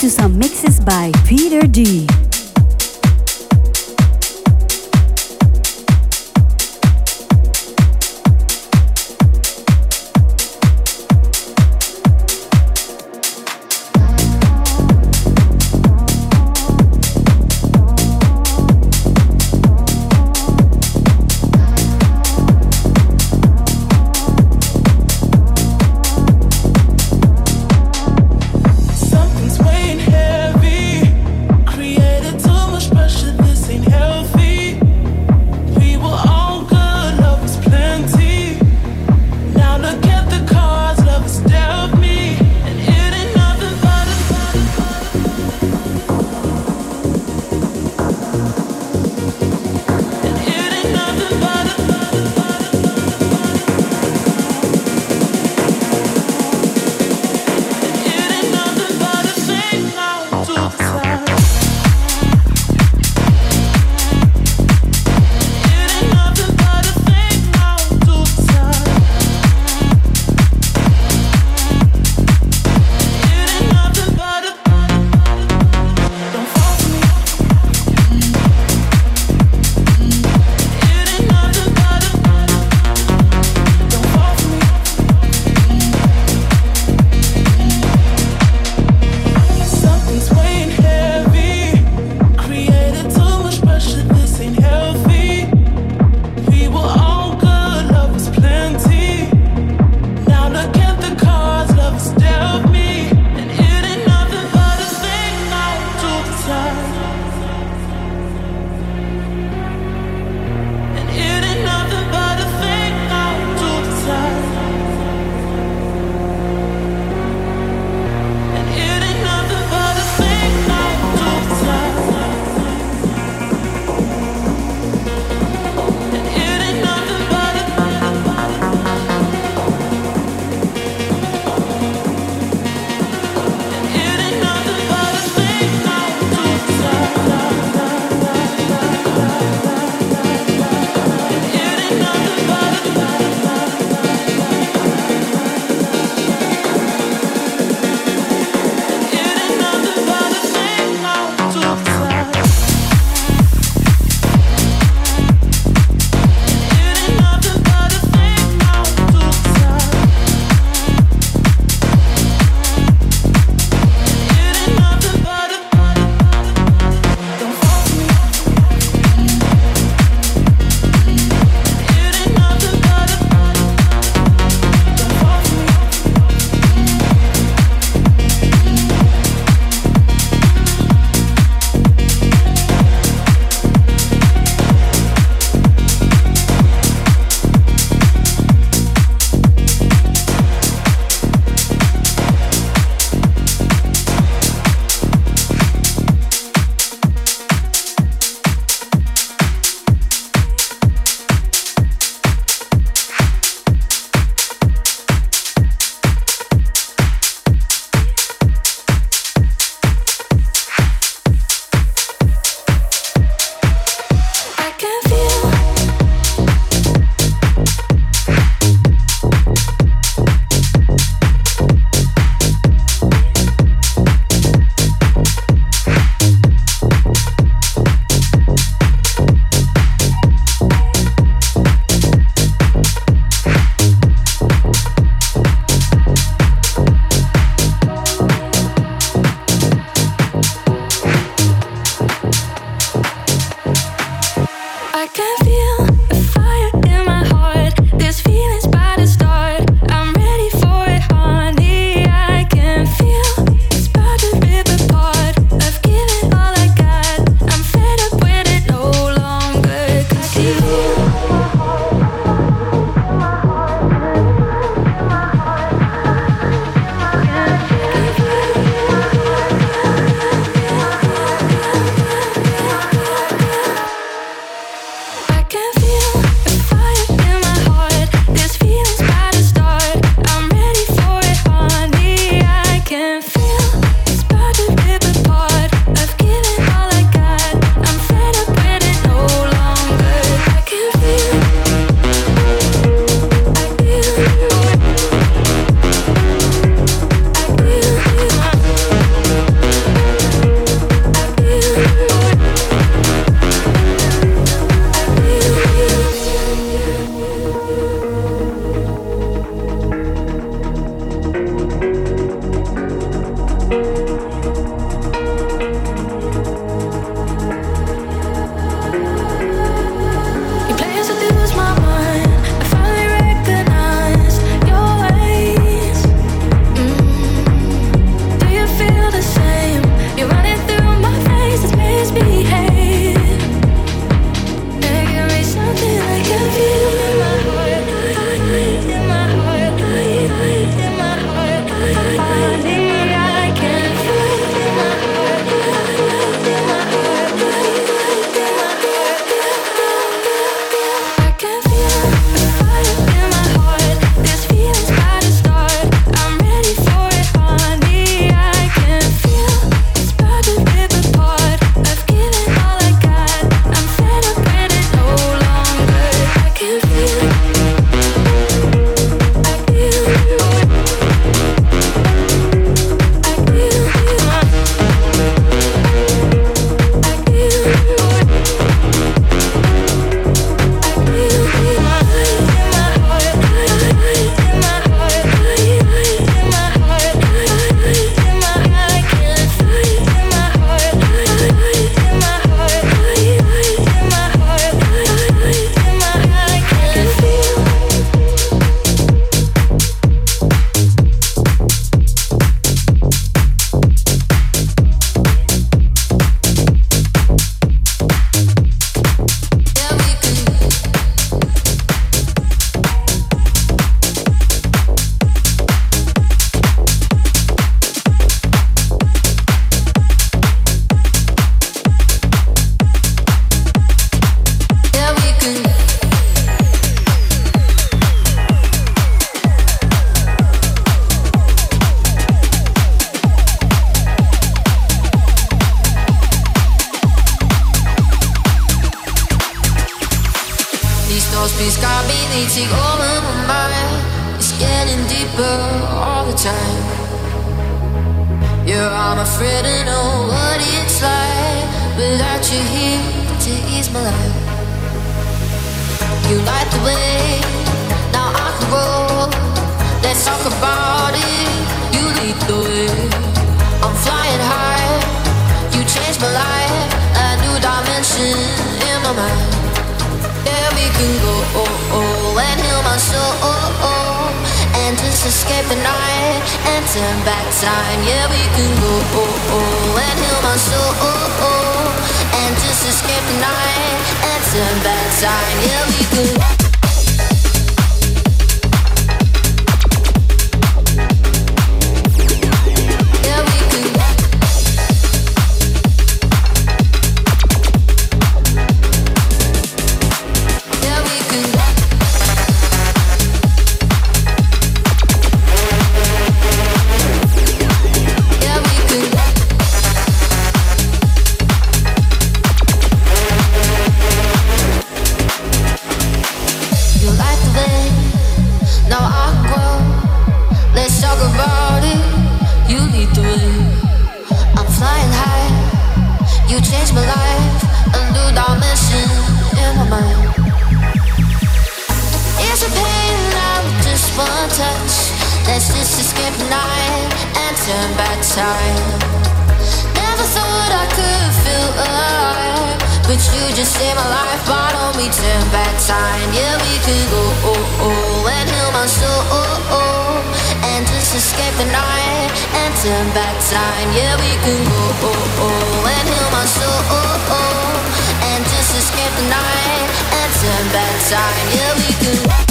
to some mixes by Peter D. touch. Let's just escape the night and turn back time. Never thought I could feel alive, but you just saved my life. Why don't we turn back time? Yeah, we could go oh, oh, and heal my soul oh, oh, and just escape the night and turn back time. Yeah, we can go oh, oh, and heal my soul oh, oh, and just escape the night and turn back time. Yeah, we could. Oh, oh,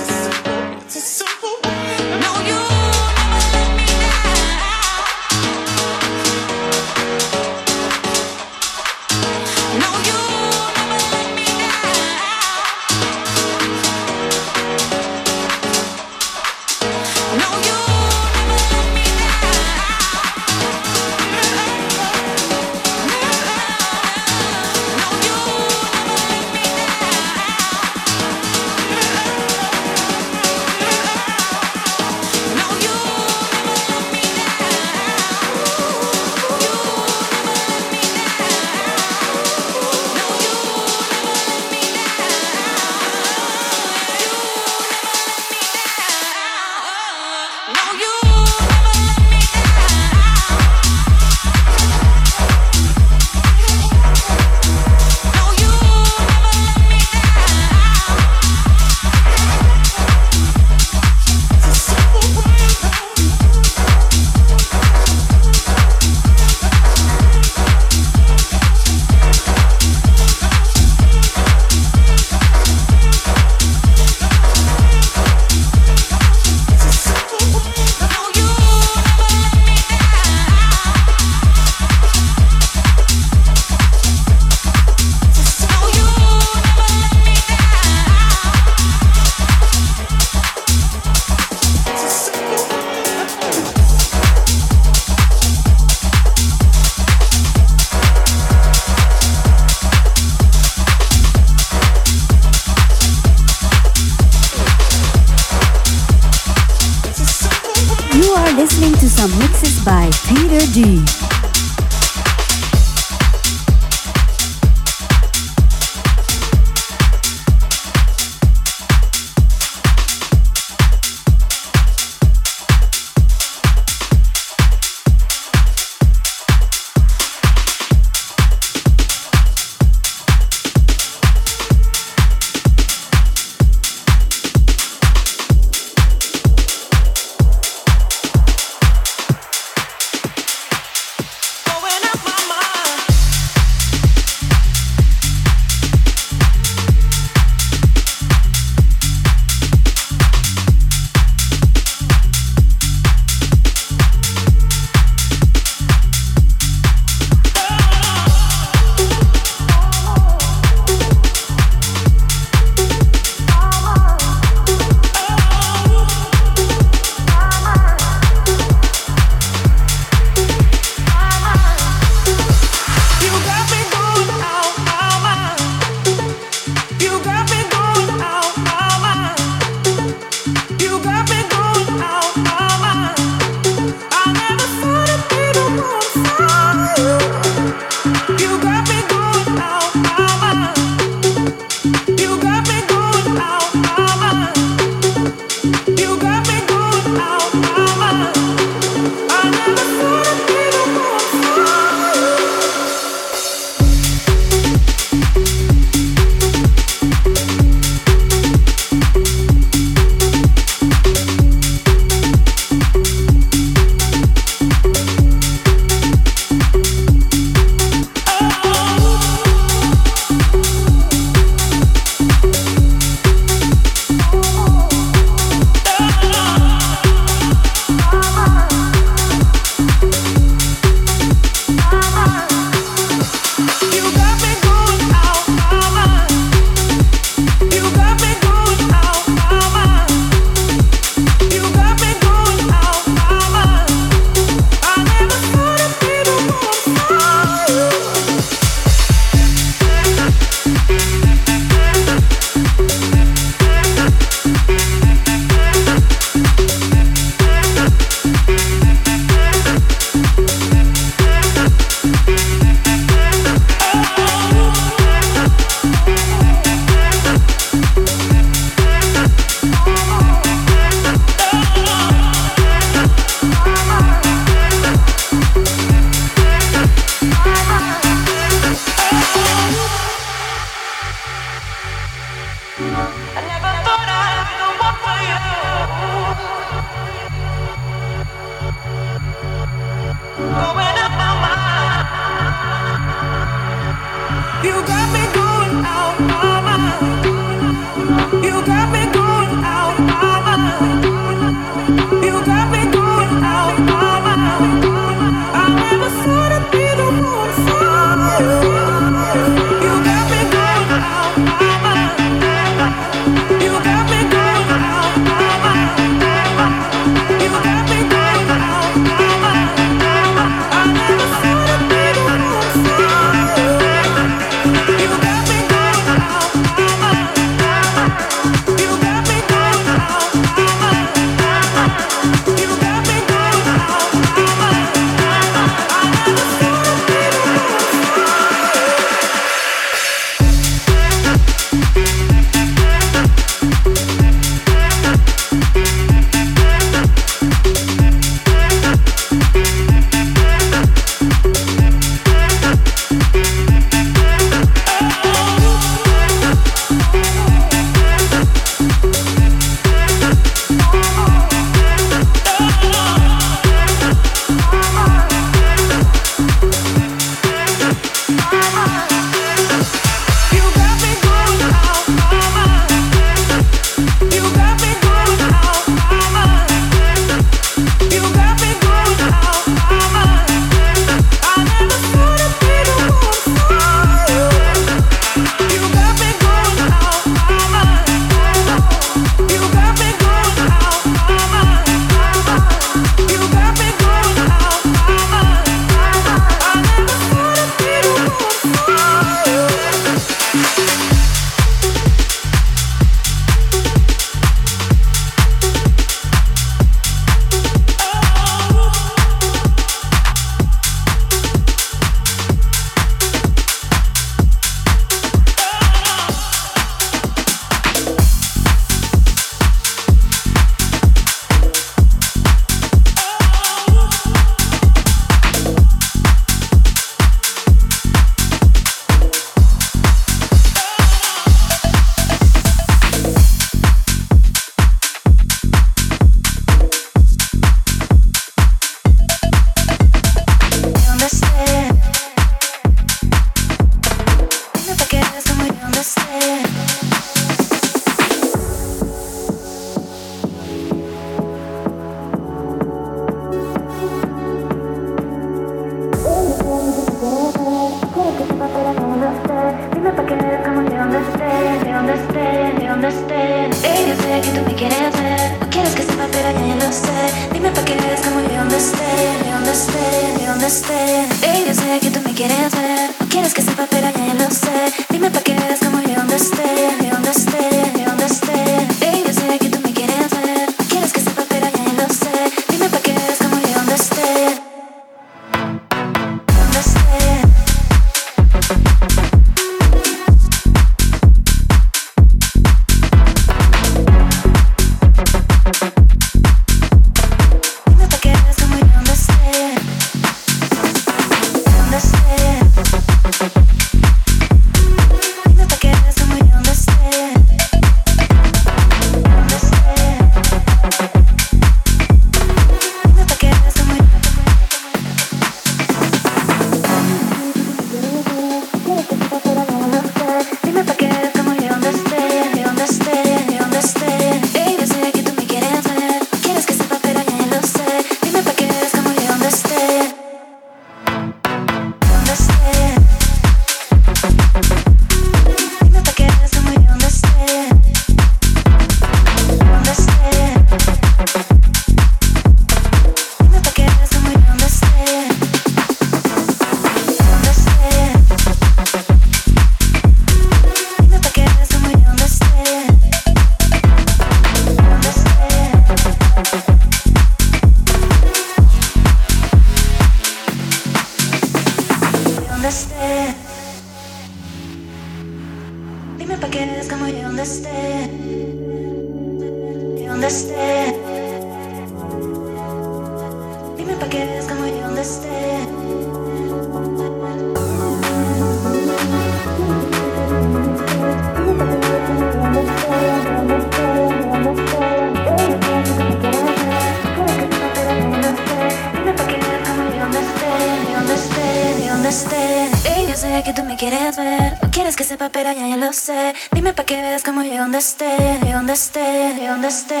Dime pa' que veas cómo llego donde esté, donde esté, llego donde esté.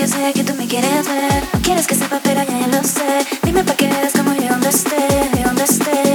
Yo sé que tú me quieres ver, no quieres que sepa, pero ya, lo sé. Dime pa' que veas cómo llego donde esté, llego donde esté.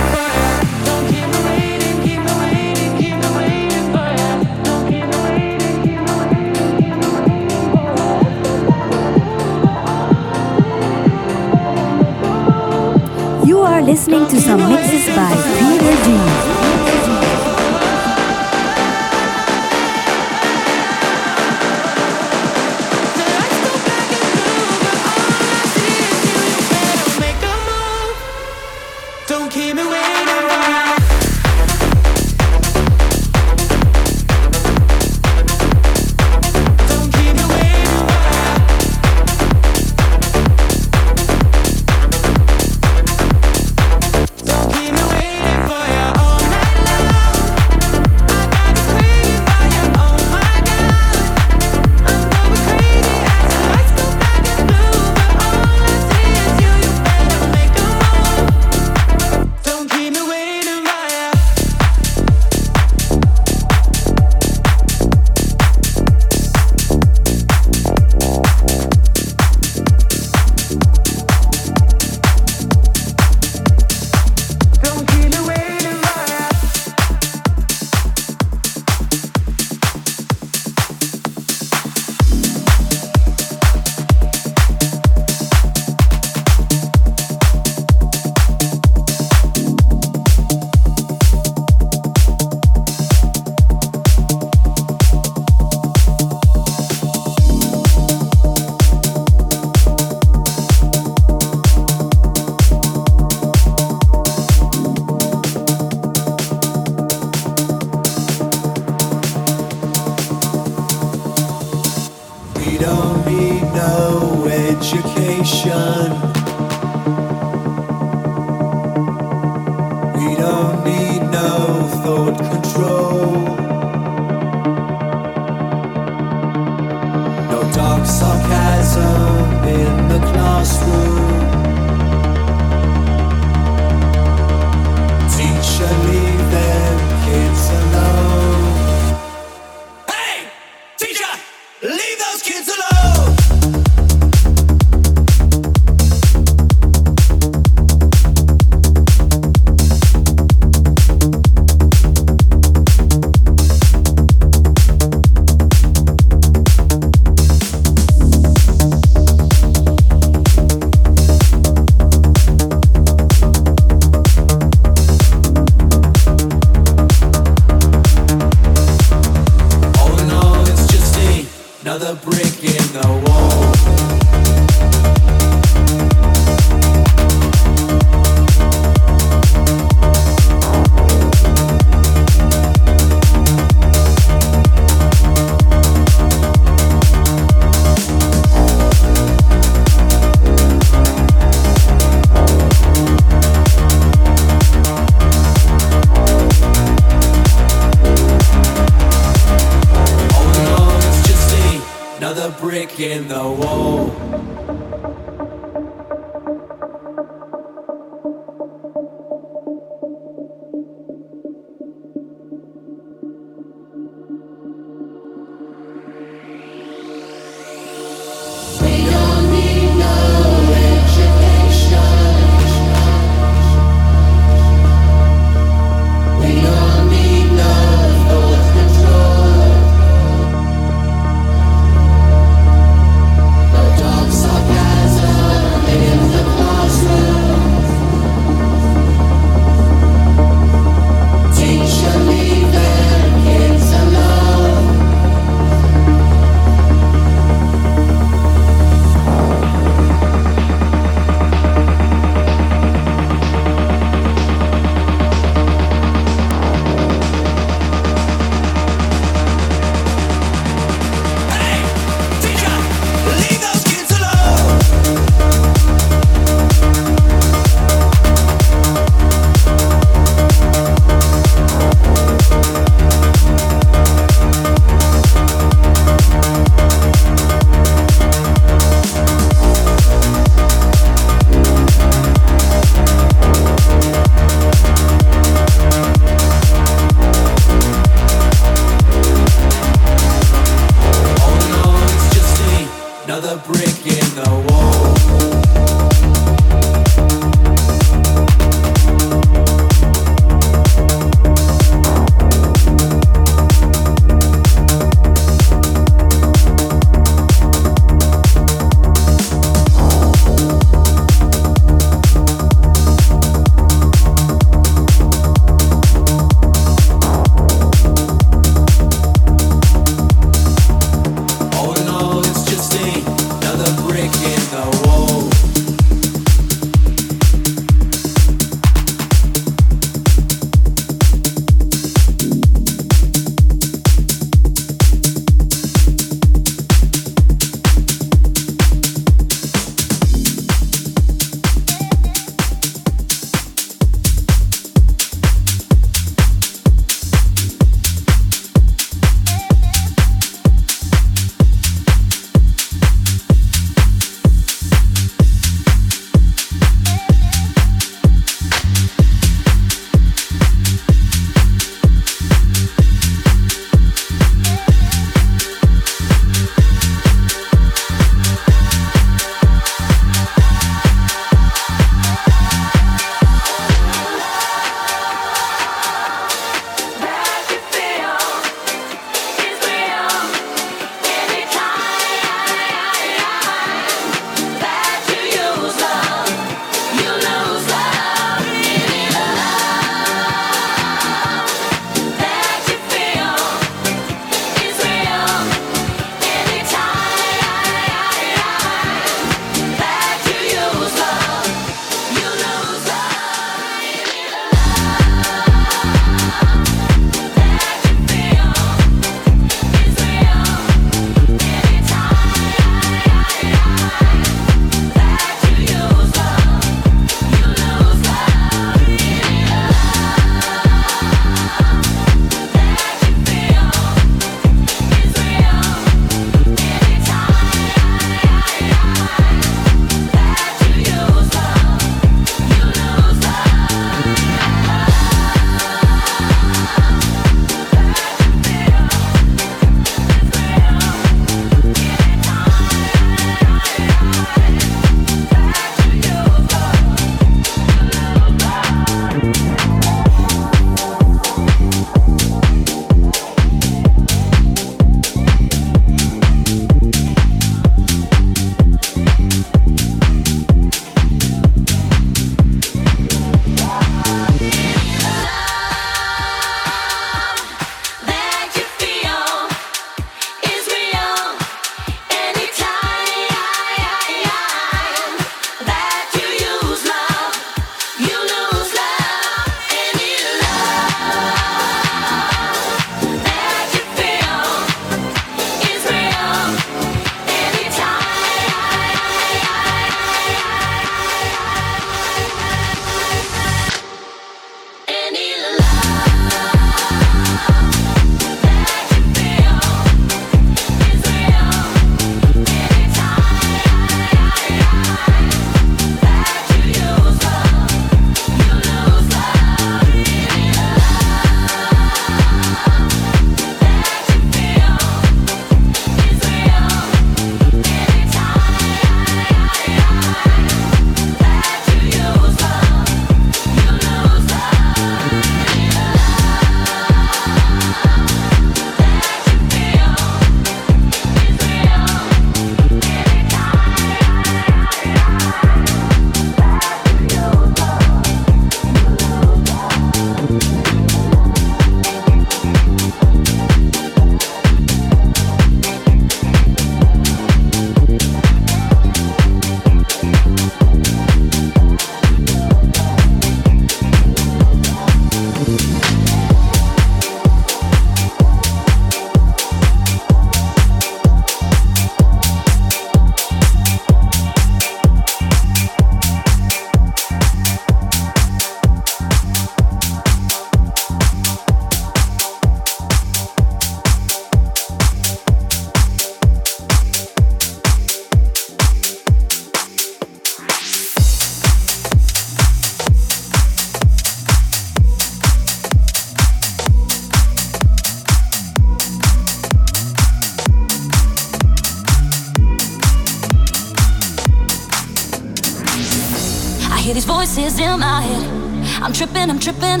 I'm tripping, I'm tripping.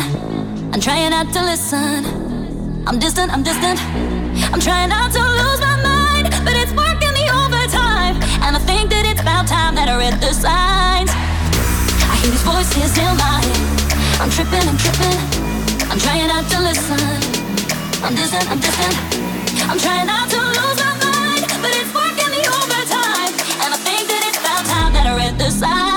I'm trying not to listen. I'm distant, I'm distant. I'm trying not to lose my mind, but it's working me overtime. And I think that it's about time that I read the signs. I hear these voices in my head. I'm tripping, I'm tripping. I'm trying not to listen. I'm distant, I'm distant. I'm trying not to lose my mind, but it's working me overtime. And I think that it's about time that I read the signs.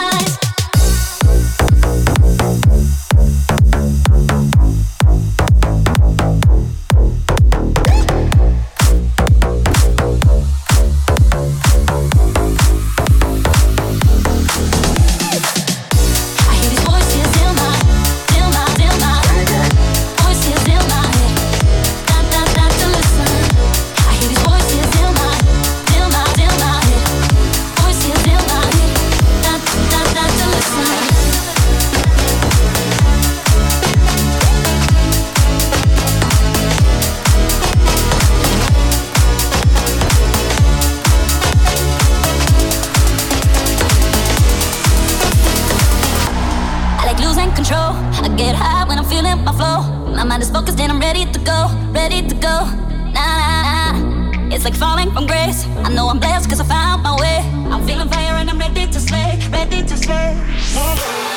like falling from grace. I know I'm blessed cause I found my way. I'm feeling fire and I'm ready to slay, ready to slay.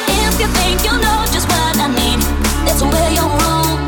If you think you know just what I need, that's where you're wrong.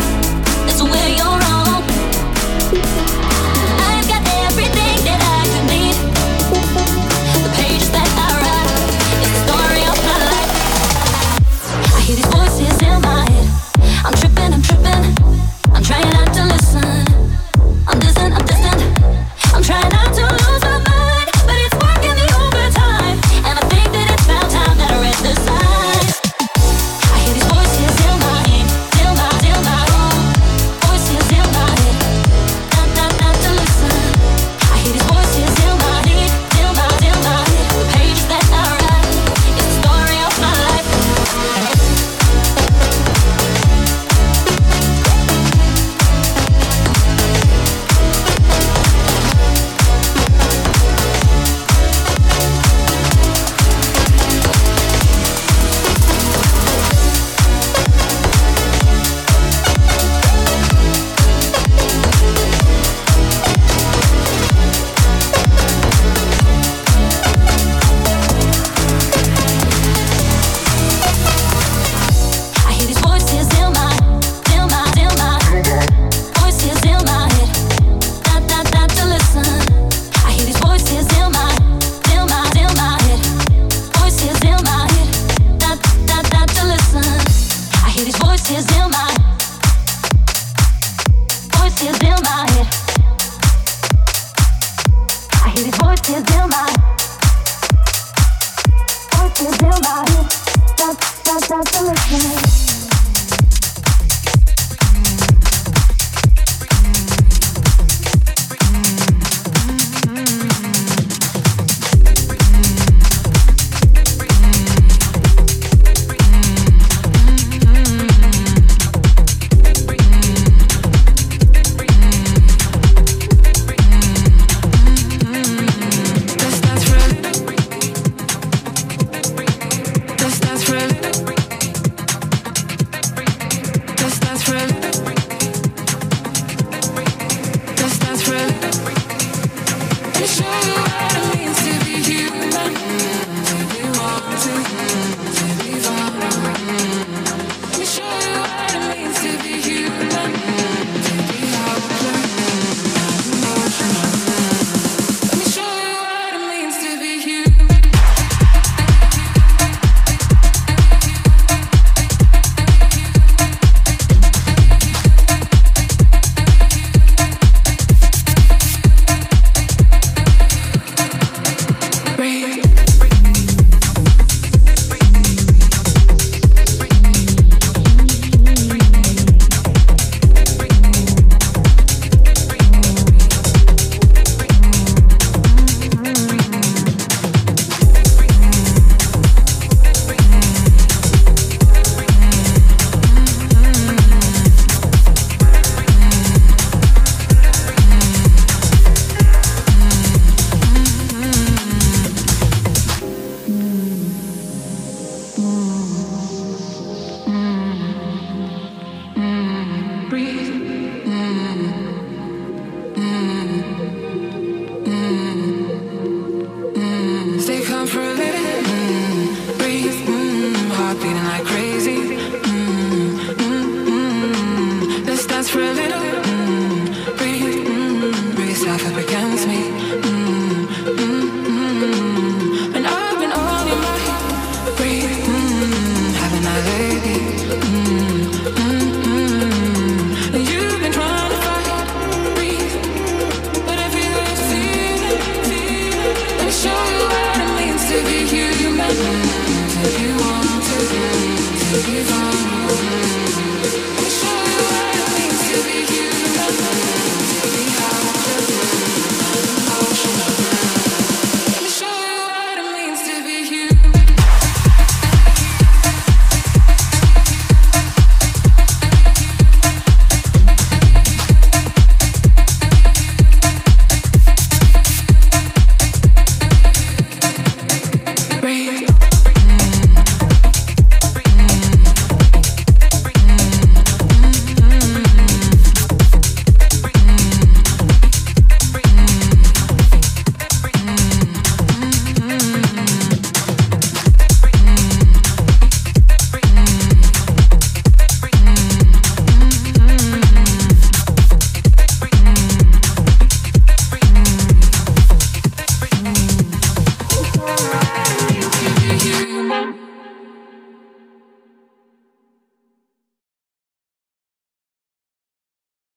out the listening.